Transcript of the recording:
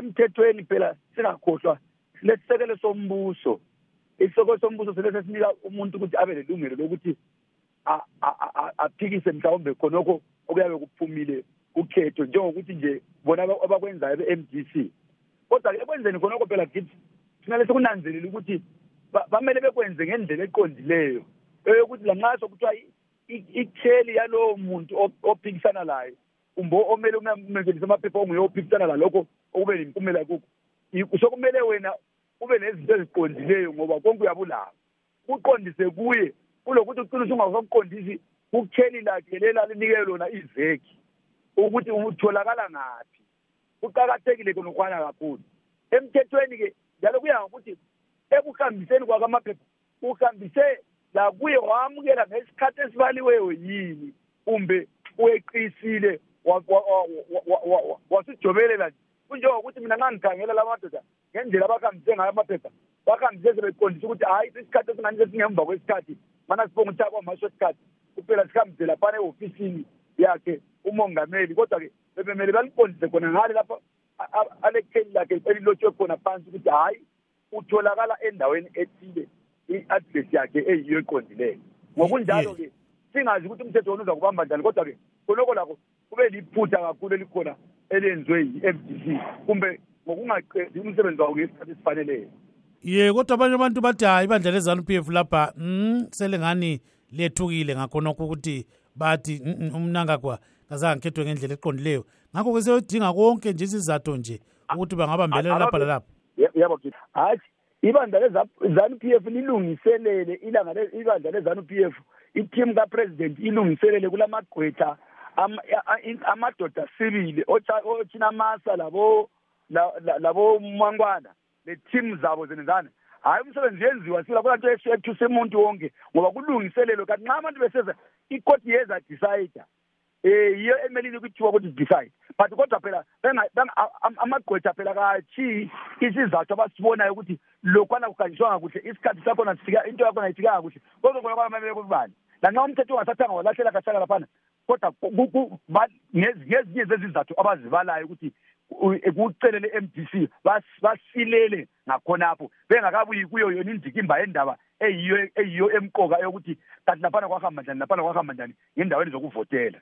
emthethweni phela singakhohlwa lesisekelo sombuso. Isisekelo sombuso sele sinika umuntu ukuthi abe lelungelo lokuthi aphikise mhlawumbe khonokho okuyabe kuphumile ukhetho njengokuthi nje bona abakwenzayo be-MDC kodwa ekwenzeni khonokho phela kithi thina lesikunanzelela ukuthi bamele bekwenze ngendlela eqondileyo eyokuthi lanxa sokuthiwa ikheli yalowo muntu ophikisana layo kumbe omele ukungamelisa amaphepha onguye ophikisana lalokho okube nempumela kukho. Sokumele wena ube nezinto eziqondileyo ngoba konke uyabulaba kuqondise kuye kulokuthi ucina usungakuqondisi kukheli lakhe lela linike lona iveki ukuthi utholakala ngaphi. Kuqakathekile konokwana kakhulu. Emthethweni-ke njalo kuya ngokuthi ekuhambiseni kwakho amaphepha uhambise lakuye wamukela ngesikhathi esibaliweyo yini kumbe uyeqisile wasijobelela nje. Kunjengokuthi mina nxa ngikhangela la madoda ngendlela abahambise ngayo amaphepha bahambise sebeqondisa ukuthi hhayi isikhathi esingani sesingemva kwesikhathi mana sibonga ukuthi akwama-shortcut kuphela sihambise laphana ehofisini yakhe umongameli. Kodwa-ke bebemele baliqondise khona ngale lapho alekheli lakhe elilotshwe khona phansi ukuthi hhayi utholakala endaweni ethile i-adress yakhe eyiyo eqondileyo. Ngokunjalo-ke singazi ukuthi umthetho wona uzakubamba njani kodwa-ke khonoko lakho kube liphutha kakhulu elikhona elenziwe yi-f d c kumbe ngokungaqedi umsebenzi wawo ngesikhathi esifaneleyo ye kodwa abanye abantu bathi hayi ibandla lezanu p f lapha mm, selengani lethukile? Ngakhonokho ukuthi bathi mm, mm, umnangagwa kazange ngikhethwe ngendlela eqondileyo. Ngakho-ke seyodinga konke nje isizathu nje ukuthi bangabambelela lapha lalapha yabo hathi ibandla lezanu p f lilungiselele ilanga ibandla lezanu p f iteam kapresident ilungiselele kulamagqwetha amadoda sibili ochinamasa labo labo mankwana le-team zabo zenezana hhayi umsebenzi yenziwa sila kula nto ethuse umuntu wonke ngoba kulungiselelo kanti nxa abantu beseza ikoti yeza decide eh yiyo emelini ukuthiwa ukuthi decide. But kodwa phela amagqwetha phela kathi isizathu abasibonayo ukuthi lokwana kuhanjiswanga kuhle isikhathi sakhona sifika into yakhona ayifikanga kuhle kodwa kona kwana mamele kubani lanxa umthetho ungasathanga walahlela kahlaka laphana. Kodwa ngezinye zezizathu abazibalayo ukuthi kucelele MDC basilele ngakhonapho bengakabuyi kuyo yona indikimba yendaba eyiyo eyiyo emqoka yokuthi kanti laphana kwahamba njani laphana kwahamba njani ngendaweni zokuvotela.